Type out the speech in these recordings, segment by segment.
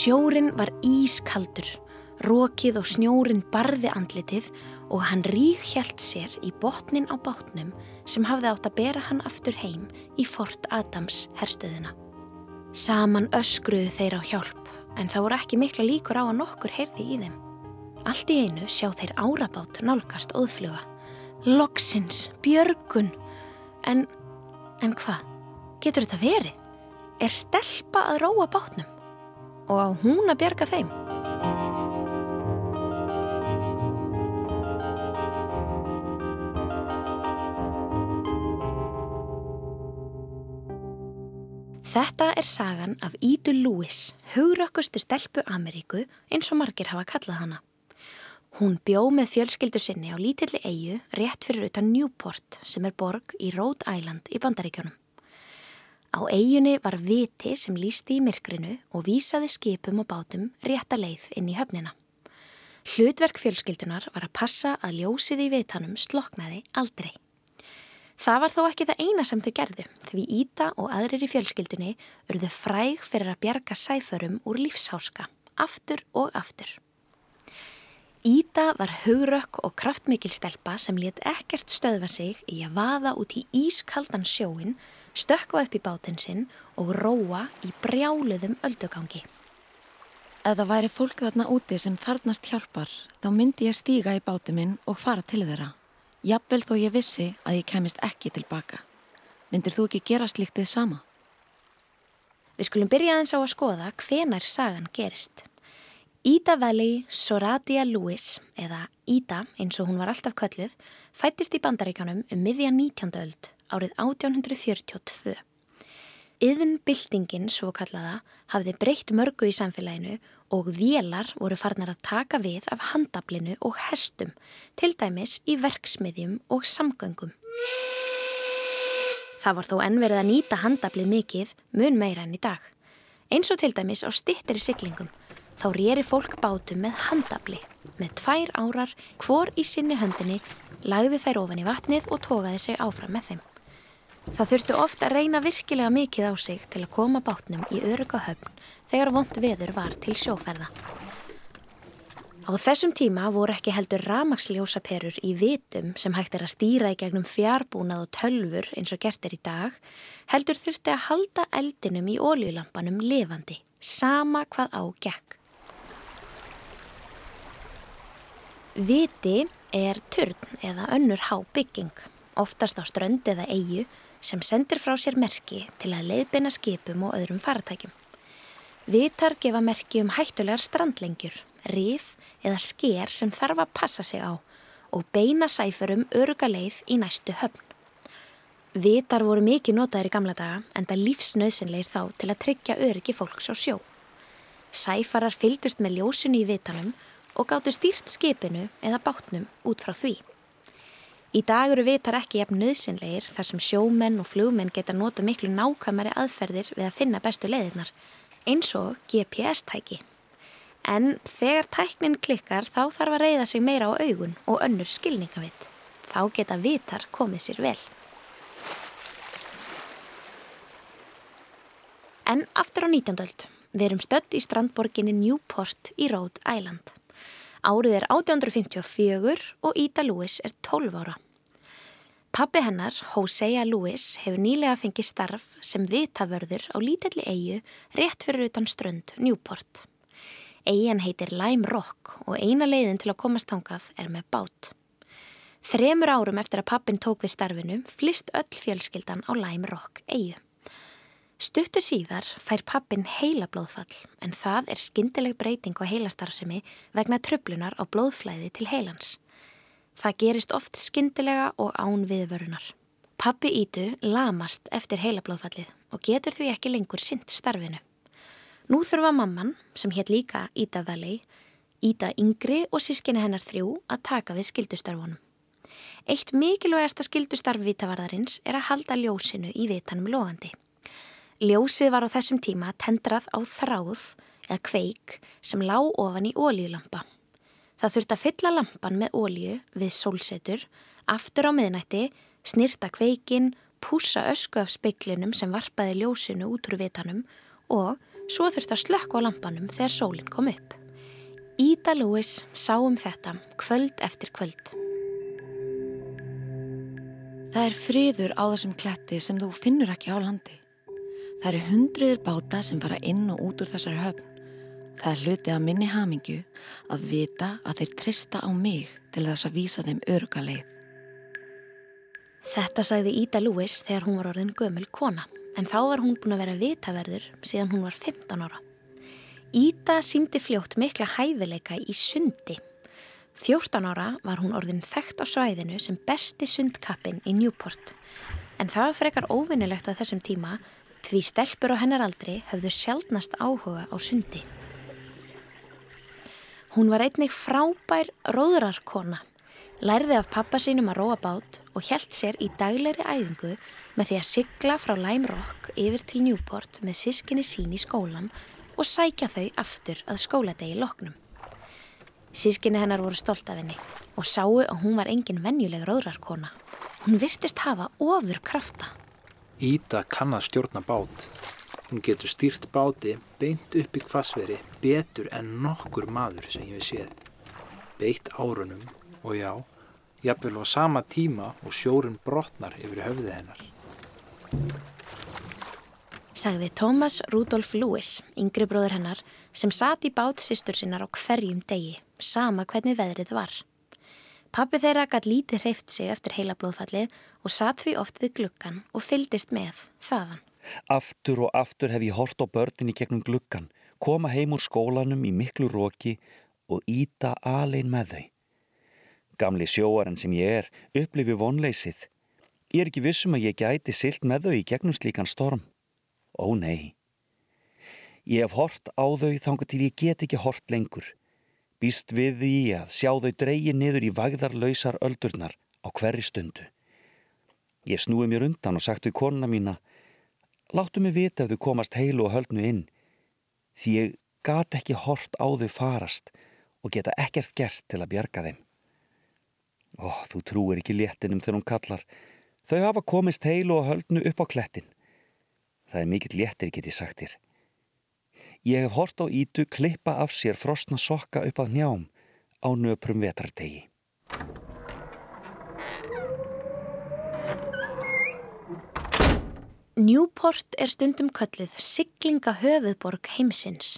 Sjórin var ískaldur, rókið og snjórin barði andlitið og hann rík hjælt sér í botnin á bátnum sem hafði átt að bera hann aftur heim í Fort Adams herstöðuna. Saman öskruðu þeir á hjálp en það voru ekki mikla líkur á að nokkur heyrði í þeim. Allt í einu sjá þeir árabát nálgast óðfluga. Loksins, björgun. En, en hvað? Getur þetta verið? Er stelpa að róa bátnum? Og á hún að björga þeim? Þetta er sagan af Ídu Lewis, hugrökkustu stelpu Ameríku eins og margir hafa kallað hana. Hún bjó með fjölskyldu sinni á lítilli eigu rétt fyrir utan Newport sem er borg í Rhode Island í Bandaríkjónum. Á eigunni var viti sem lísti í myrkrinu og vísaði skipum og bátum rétta leið inn í höfnina. Hlutverk fjölskyldunar var að passa að ljósið í vitanum sloknaði aldrei. Það var þó ekki það eina sem þau gerðu því Íta og aðrir í fjölskyldunni urðu fræg fyrir að bjarga sæförum úr lífsháska, aftur og aftur. Íta var hugrökk og kraftmikil stelpa sem let ekkert stöðva sig í að vaða út í ískaldan sjóin, stökka upp í bátinn sinn og róa í brjáluðum öldugangi. Ef það væri fólk þarna úti sem þarnast hjálpar, þá myndi ég stíga í bátinn minn og fara til þeirra. Jafnvel þó ég vissi að ég kemist ekki tilbaka. Myndir þú ekki gera sliktið sama? Við skulum byrja aðeins á að skoða hvenar sagan gerist. Ida Valley Soradia Lewis, eða Ida eins og hún var alltaf kölluð, fættist í bandaríkanum um miðja 19. öld árið 1842. Yðnbildingin, svo kallaða, hafði breytt mörgu í samfélaginu og vélar voru farnar að taka við af handablinu og hestum, til dæmis í verksmiðjum og samgöngum. Það var þó ennverið að nýta handablið mikið mun meira enn í dag. Eins og til dæmis á stittir í syklingum, þá rýri fólk bátum með handabli, með tvær árar, hvor í sinni höndinni, lagði þær ofan í vatnið og tókaði sig áfram með þeim. Það þurftu ofta að reyna virkilega mikið á sig til að koma bátnum í öruga höfn þegar vond veður var til sjóferða. Á þessum tíma voru ekki heldur ramagsljósaperur í vitum sem hægt er að stýra í gegnum fjárbúnað og tölfur eins og gert er í dag, heldur þurfti að halda eldinum í óljulampanum lifandi, sama hvað á gekk. Viti er törn eða önnur há bygging, oftast á strönd eða eigu sem sendir frá sér merki til að leiðbeina skipum og öðrum faratækjum. Vitar gefa merki um hættulegar strandlengjur, rif eða sker sem þarf að passa sig á og beina sæfurum öruga leið í næstu höfn. Vitar voru mikið notaður í gamla daga en það lífsnöðsynleir þá til að tryggja öryggi fólks á sjó. Sæfarar fyldust með ljósunni í vitanum og gáttu stýrt skipinu eða bátnum út frá því. Í dag eru vitar ekki jafn nöðsynleir þar sem sjómenn og flugmenn geta nota miklu nákvæmari aðferðir við að finna bestu leiðirnar, eins og GPS-tæki. En þegar tæknin klikkar þá þarf að reyða sig meira á augun og önnur skilningavitt. Þá geta vitar komið sér vel. En aftur á 19. öld. Við erum stödd í strandborginni Newport í Rhode Island. Árið er 1854 og Ida Lewis er 12 ára. Pappi hennar, Hosea Lewis, hefur nýlega fengið starf sem vitavörður á lítelli eigu rétt fyrir utan strönd Newport. Eigan heitir Lime Rock og eina leiðin til að komast tangað er með bát. Þremur árum eftir að pappin tók við starfinu flist öll fjölskyldan á Lime Rock eigu. Stuttu síðar fær pappin heila blóðfall en það er skindileg breyting á heilastarfsemi vegna tröflunar á blóðflæði til heilans. Það gerist oft skindilega og án viðvörunar. Pappi Ítu lamast eftir heila blóðfallið og getur því ekki lengur sint starfinu. Nú þurfa mamman, sem hétt líka Íta Valley, Íta Yngri og sískinni hennar þrjú að taka við skildustarfunum. Eitt mikilvægasta skildustarf vitavarðarins er að halda ljósinu í vitanum logandi. Ljósið var á þessum tíma tendrað á þráð eða kveik sem lá ofan í ólíulampa. Það þurfti að fylla lampan með ólíu við sólsetur, aftur á miðnætti, snirta kveikin, púsa ösku af speiklinum sem varpaði ljósinu út úr vitanum og svo þurfti að slökka á lampanum þegar sólinn kom upp. Ída Lewis sá um þetta kvöld eftir kvöld. Það er friður á þessum kletti sem þú finnur ekki á landi. Það eru hundruður báta sem fara inn og út úr þessari höfn. Það er hlutið að minni hamingju að vita að þeir trista á mig til þess að vísa þeim öruga leið. Þetta sagði Ída Lewis þegar hún var orðin gömul kona, en þá var hún búin að vera vitaverður síðan hún var 15 ára. Ída síndi fljótt mikla hæfileika í sundi. 14 ára var hún orðin þekkt á svæðinu sem besti sundkappin í Newport, en það var frekar óvinnilegt á þessum tíma því stelpur á hennar aldri höfðu sjálfnast áhuga á sundi. Hún var einnig frábær róðrarkona lærði af pappa sínum að róa bát og hjælt sér í daglegri æfingu með því að sigla frá Lime Rock yfir til Newport með sískinni sín í skólan og sækja þau aftur að skóladegi loknum. Sískinni hennar voru stolt af henni og sáu að hún var engin venjuleg róðrarkona. Hún virtist hafa ofur krafta. Íta kann að stjórna bát. Hún getur stýrt báti beint upp í hvasveri betur en nokkur maður sem ég við séð. Beitt árunum og já, jafnvel á sama tíma og sjórin brotnar yfir höfði hennar. Sagði Thomas Rudolf Lewis, yngri bróður hennar, sem satt í bát sýstur sinnar á hverjum degi, sama hvernig veðrið var. Pappi þeirra gætt lítið hreift sig eftir heila blóðfallið og satt því oft við gluggan og fyldist með þaðan. Aftur og aftur hef ég hort á börnin í gegnum gluggan, koma heim úr skólanum í miklu róki og íta alein með þau. Gamli sjóaren sem ég er upplifi vonleysið. Ég er ekki vissum að ég gæti silt með þau í gegnum slíkan storm. Ó nei. Ég hef hort á þau þangar til ég get ekki hort lengur. Býst við því að sjá þau dreyi niður í vagðarlausar öldurnar á hverri stundu. Ég snúi mér undan og sagt við konuna mína Láttu mig vita ef þau komast heilu og höldnu inn því ég gat ekki hort á þau farast og geta ekkert gert til að bjarga þeim. Ó, þú trúir ekki léttinum þegar hún kallar. Þau hafa komist heilu og höldnu upp á klettin. Það er mikill léttir, get ég sagt þér. Ég hef hort á ítu klippa af sér frostna sokka upp að njám á nöprum vetrardegi. Newport er stundum kölluð siglinga höfuðborg heimsins.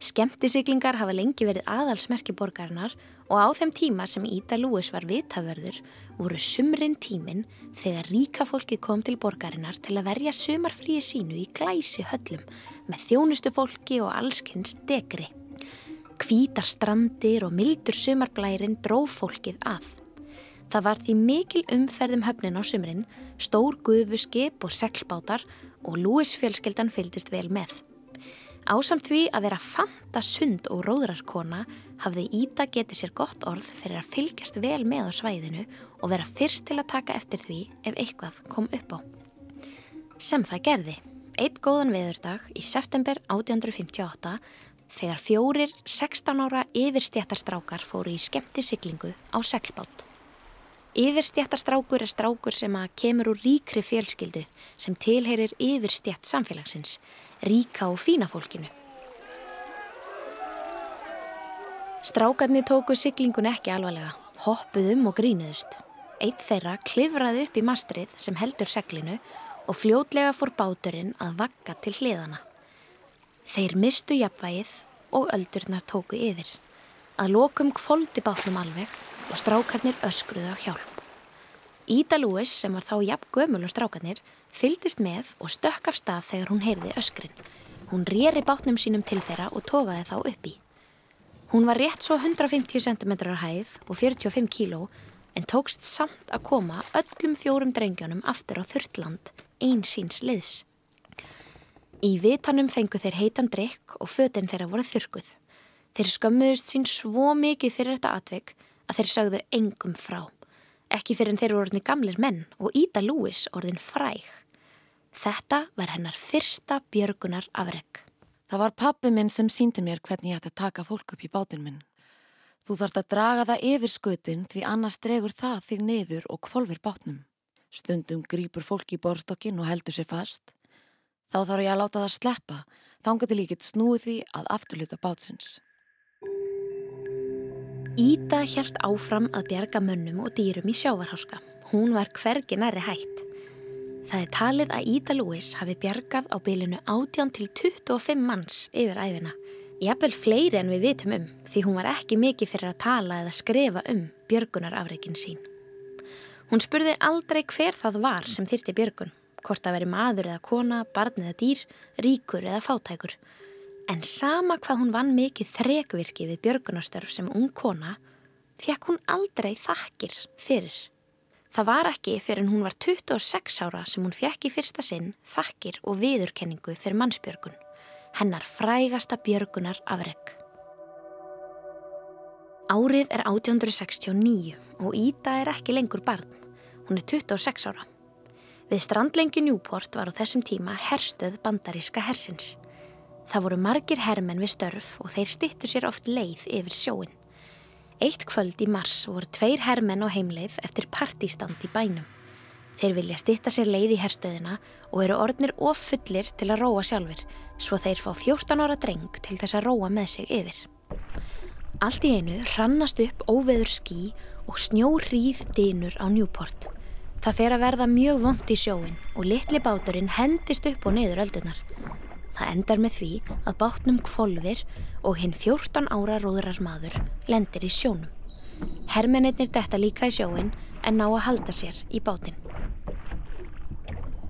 Skemtisiglingar hafa lengi verið aðalsmerki borgarnar og á þeim tíma sem Ída Lewis var vitavörður voru sumrin tímin þegar ríka fólki kom til borgarinnar til að verja sumarfríi sínu í glæsi höllum með þjónustu fólki og allskynns degri. Kvítar strandir og mildur sumarblærin dró fólkið að. Það var því mikil umferðum höfnin á sumrin, stór gufuskip og seglbátar og Lewis fjölskeldan fylgist vel með. Ásamt því að vera fanta sund og róðrarkona hafði Íta getið sér gott orð fyrir að fylgjast vel með á svæðinu og vera fyrst til að taka eftir því ef eitthvað kom upp á. Sem það gerði, eitt góðan veðurdag í september 1858 þegar fjórir 16 ára yfirstjættarstrákar fóru í skemmti siglingu á seglbátt. Yfirstjættarstrákur er strákur sem að kemur úr ríkri fjölskyldu sem tilheyrir yfirstjætt samfélagsins ríka og fína fólkinu. Strákarnir tóku siglingun ekki alvarlega, hoppuðum og grínuðust. Eitt þeirra klifraði upp í mastrið sem heldur seglinu og fljótlega fór báturinn að vakka til hliðana. Þeir mistu jafnvægið og öldurnar tóku yfir. Að lokum kvoldi bátnum alveg og strákarnir öskruði á hjálp. Ída Lewis sem var þá jafn gömul og strákarnir fyldist með og stökk af stað þegar hún heyrði öskrin. Hún rýri bátnum sínum til þeirra og tókaði þá uppi. Hún var rétt svo 150 cm á hæð og 45 kg en tókst samt að koma öllum fjórum drengjónum aftur á þurrtland einsýns liðs. Í vitanum fengu þeir heitan drikk og fötinn þeirra voru þurkuð. Þeir skömmuðust sín svo mikið fyrir þetta atvegg að þeir sögðu engum frá. Ekki fyrir en þeir eru orðinni gamlir menn og Ída Lewis orðin fræg. Þetta var hennar fyrsta björgunar afreg. Það var pappi minn sem síndi mér hvernig ég ætti að taka fólk upp í bátinn minn. Þú þarfst að draga það yfir skutin því annars dregur það þig niður og kvolfir bátnum. Stundum grýpur fólk í borstokkin og heldur sér fast. Þá þarf ég að láta það sleppa, til ég get snúið því að afturluta bátsins. Íta helt áfram að bjarga mönnum og dýrum í sjávarháska. Hún var hvergi næri hætt. Það er talið að Íta Lewis hafi bjargað á bylunu 18 til 25 manns yfir æfina. Jafnvel fleiri en við vitum um því hún var ekki mikið fyrir að tala eða skrifa um björgunarafreikin sín. Hún spurði aldrei hver það var sem þyrti björgun hvort að veri maður eða kona, barn eða dýr, ríkur eða fátækur. En sama hvað hún vann mikið þrekvirki við björgunastörf sem ung kona, fekk hún aldrei þakkir fyrir. Það var ekki fyrir en hún var 26 ára sem hún fekk í fyrsta sinn þakkir og viðurkenningu fyrir mannsbjörgun. Hennar frægasta björgunar afreg. Árið er 1869 og Ída er ekki lengur barn. Hún er 26 ára. Við strandlengi Newport var á þessum tíma herstöð bandaríska hersins. Það voru margir hermenn við störf og þeir stittu sér oft leið yfir sjóin. Eitt kvöld í mars voru tveir hermenn á heimleið eftir partístand í bænum. Þeir vilja stitta sér leið í herstöðina og eru orðnir of fullir til að róa sjálfur, svo þeir fá 14 ára dreng til þess að róa með sig yfir. Allt í einu rannast upp óveður skí og snjó hríð dýnur á Newport. Það fer að verða mjög vond í sjóin og litli báturinn hendist upp og neyður öldunar. Það endar með því að bátnum kvolvir og hinn 14 ára róðrar maður lendir í sjónum. Hermennir detta líka í sjóin en ná að halda sér í bátinn.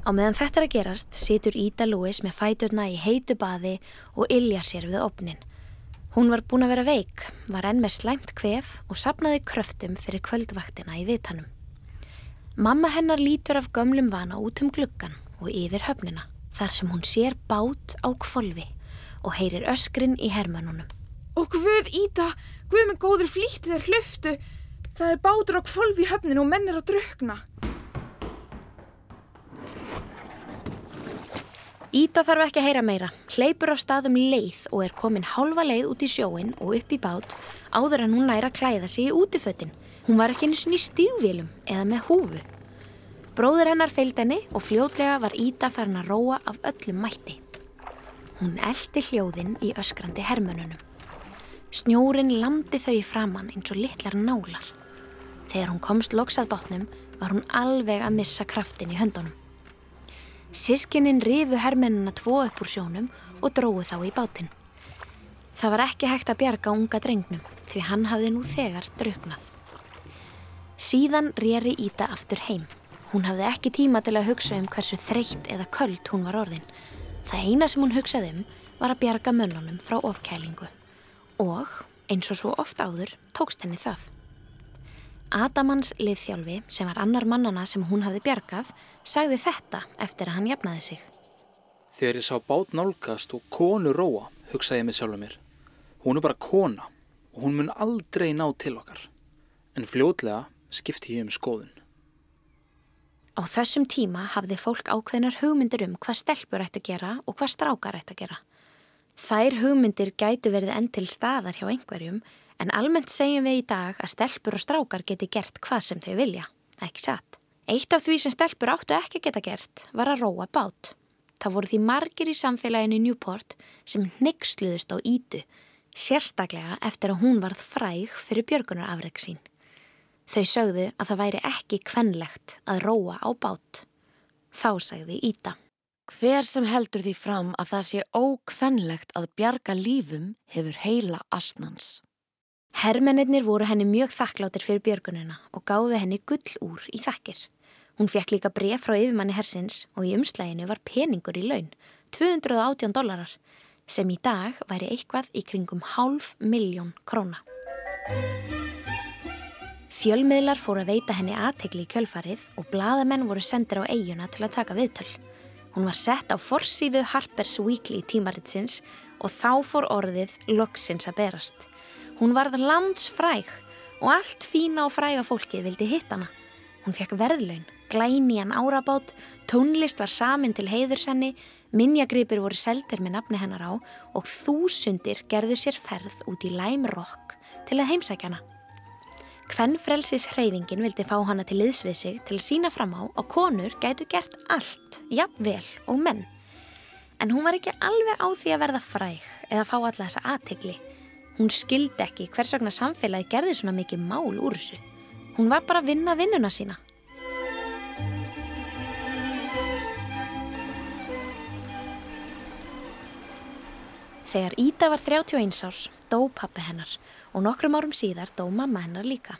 Á meðan þetta er að gerast situr Ída Lewis með fæturna í heitu baði og illja sér við opnin. Hún var búin að vera veik, var enn með slæmt kvef og sapnaði kröftum fyrir kvöldvaktina í vitanum. Mamma hennar lítur af gömlum vana út um gluggan og yfir höfnina þar sem hún sér bát á kvolvi og heyrir öskrin í hermönunum. Og Guð Íta, Guð með góður flýtti þeir hluftu. Það er bátur á kvolvi í höfninu og menn er að drukna. Íta þarf ekki að heyra meira, hleypur á staðum leið og er komin hálfa leið út í sjóin og upp í bát áður en hún næra að klæða sig í útifötinn Hún var ekki eins og ný stígvílum eða með húfu. Bróður hennar fylgd henni og fljótlega var Íta farin að róa af öllum mætti. Hún eldi hljóðinn í öskrandi hermönunum. Snjórin landi þau í framann eins og litlar nálar. Þegar hún komst loksað bátnum var hún alveg að missa kraftin í höndunum. Sískininn rifu hermennuna tvo upp úr sjónum og dróðu þá í bátinn. Það var ekki hægt að bjarga unga drengnum því hann hafði nú þegar drauknað. Síðan rýri Íta aftur heim. Hún hafði ekki tíma til að hugsa um hversu þreytt eða köld hún var orðin. Það eina sem hún hugsaði um var að bjarga mönnunum frá ofkælingu. Og, eins og svo oft áður, tókst henni það. Adamans liðþjálfi, sem var annar mannana sem hún hafði bjargað, sagði þetta eftir að hann jafnaði sig. Þegar ég sá bát nálgast og konu róa, hugsaði ég mig sjálfur mér. Hún er bara kona og hún mun aldrei ná til okkar. En fljótlega skipti ég um skoðun. Á þessum tíma hafði fólk ákveðnar hugmyndir um hvað stelpur ætti að gera og hvað strákar ætti að gera. Þær hugmyndir gætu verið enn til staðar hjá einhverjum en almennt segjum við í dag að stelpur og strákar geti gert hvað sem þau vilja, ekki satt. Eitt af því sem stelpur áttu ekki geta gert var að róa bát. Það voru því margir í samfélaginu Newport sem nyggsluðust á ítu, sérstaklega eftir að hún varð fræg fyrir björgunarafreg sín. Þau sögðu að það væri ekki kvenlegt að róa á bát. Þá sagði Íta. Hver sem heldur því fram að það sé ókvenlegt að bjarga lífum hefur heila astnans. Hermennir voru henni mjög þakkláttir fyrir björgununa og gáði henni gull úr í þakkir. Hún fekk líka bref frá yfirmanni hersins og í umslæginu var peningur í laun, 218 dólarar, sem í dag væri eitthvað í kringum hálf miljón króna. Fjölmiðlar fóru að veita henni aðtegli í kjölfarið og bladamenn voru sendir á eiguna til að taka viðtöl. Hún var sett á forsýðu Harper's Weekly tímaritsins og þá fór orðið loksins að berast. Hún varð landsfræg og allt fína og fræga fólkið vildi hitt hana. Hún fekk verðlaun, glæni hann árabát, tónlist var samin til heiðursenni, minjagripir voru seldir með nafni hennar á og þúsundir gerðu sér ferð út í Lime Rock til að heimsækja hana. Kvennfrelsis hreyfingin vildi fá hana til liðsvið sig til að sína fram á að konur gætu gert allt, jafnvel og menn. En hún var ekki alveg á því að verða fræg eða fá alla þessa aðtegli. Hún skildi ekki hvers vegna samfélagi gerði svona mikið mál úr þessu. Hún var bara að vinna vinnuna sína. Þegar Ída var 31 árs, dó pappi hennar og nokkrum árum síðar dó mamma hennar líka.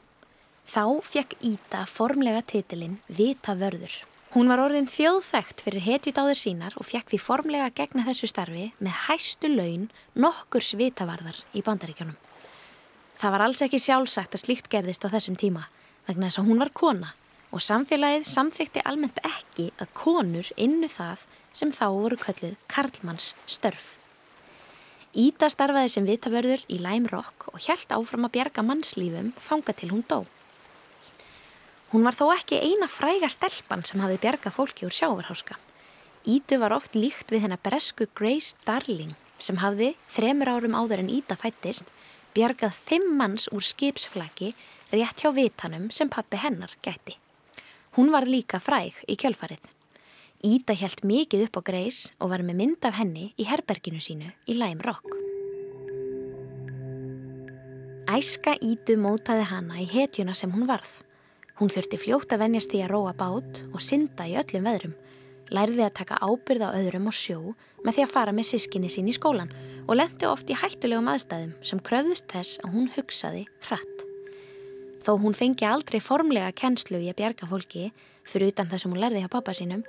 Þá fekk Ída formlega titilinn Vita vörður. Hún var orðin þjóðþægt fyrir hetjudáður sínar og fekk því formlega gegna þessu starfi með hæstu laun nokkurs vitavarðar í bandaríkjónum. Það var alls ekki sjálfsagt að slíkt gerðist á þessum tíma vegna þess að hún var kona og samfélagið samþykti almennt ekki að konur innu það sem þá voru kölluð Karlmanns störf. Íta starfaði sem vitavörður í Lime Rock og hjælt áfram að bjarga mannslífum þanga til hún dó. Hún var þó ekki eina fræga stelpan sem hafði bjarga fólki úr sjávarháska. Ítu var oft líkt við hennar bresku Grace Darling sem hafði, þremur árum áður en Íta fættist, bjargað fimm manns úr skipsflaki rétt hjá vitanum sem pappi hennar gæti. Hún var líka fræg í kjölfarið. Íta hjælt mikið upp á greis og var með mynd af henni í herberginu sínu í Lime Rock. Æska Ítu mótaði hana í hetjuna sem hún varð. Hún þurfti fljótt að venjast því að róa bát og synda í öllum veðrum. Lærði að taka ábyrð á öðrum og sjó með því að fara með sískinni sín í skólan og lendi oft í hættulegum aðstæðum sem kröfðust þess að hún hugsaði hratt. Þó hún fengi aldrei formlega kennslu í að bjarga fólki fyrir utan það sem hún lærði hjá pappa sínum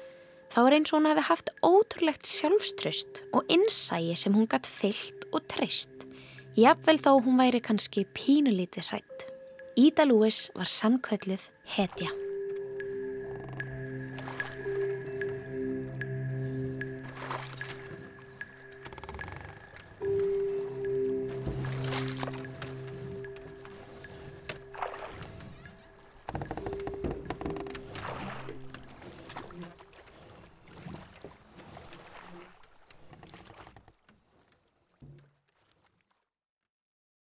þá er eins og hún hafi haft ótrúlegt sjálfströst og innsægi sem hún gætt fyllt og treyst. Jafnvel þó hún væri kannski pínulítið hrætt. Ída Lewis var sannkvöldluð hetja.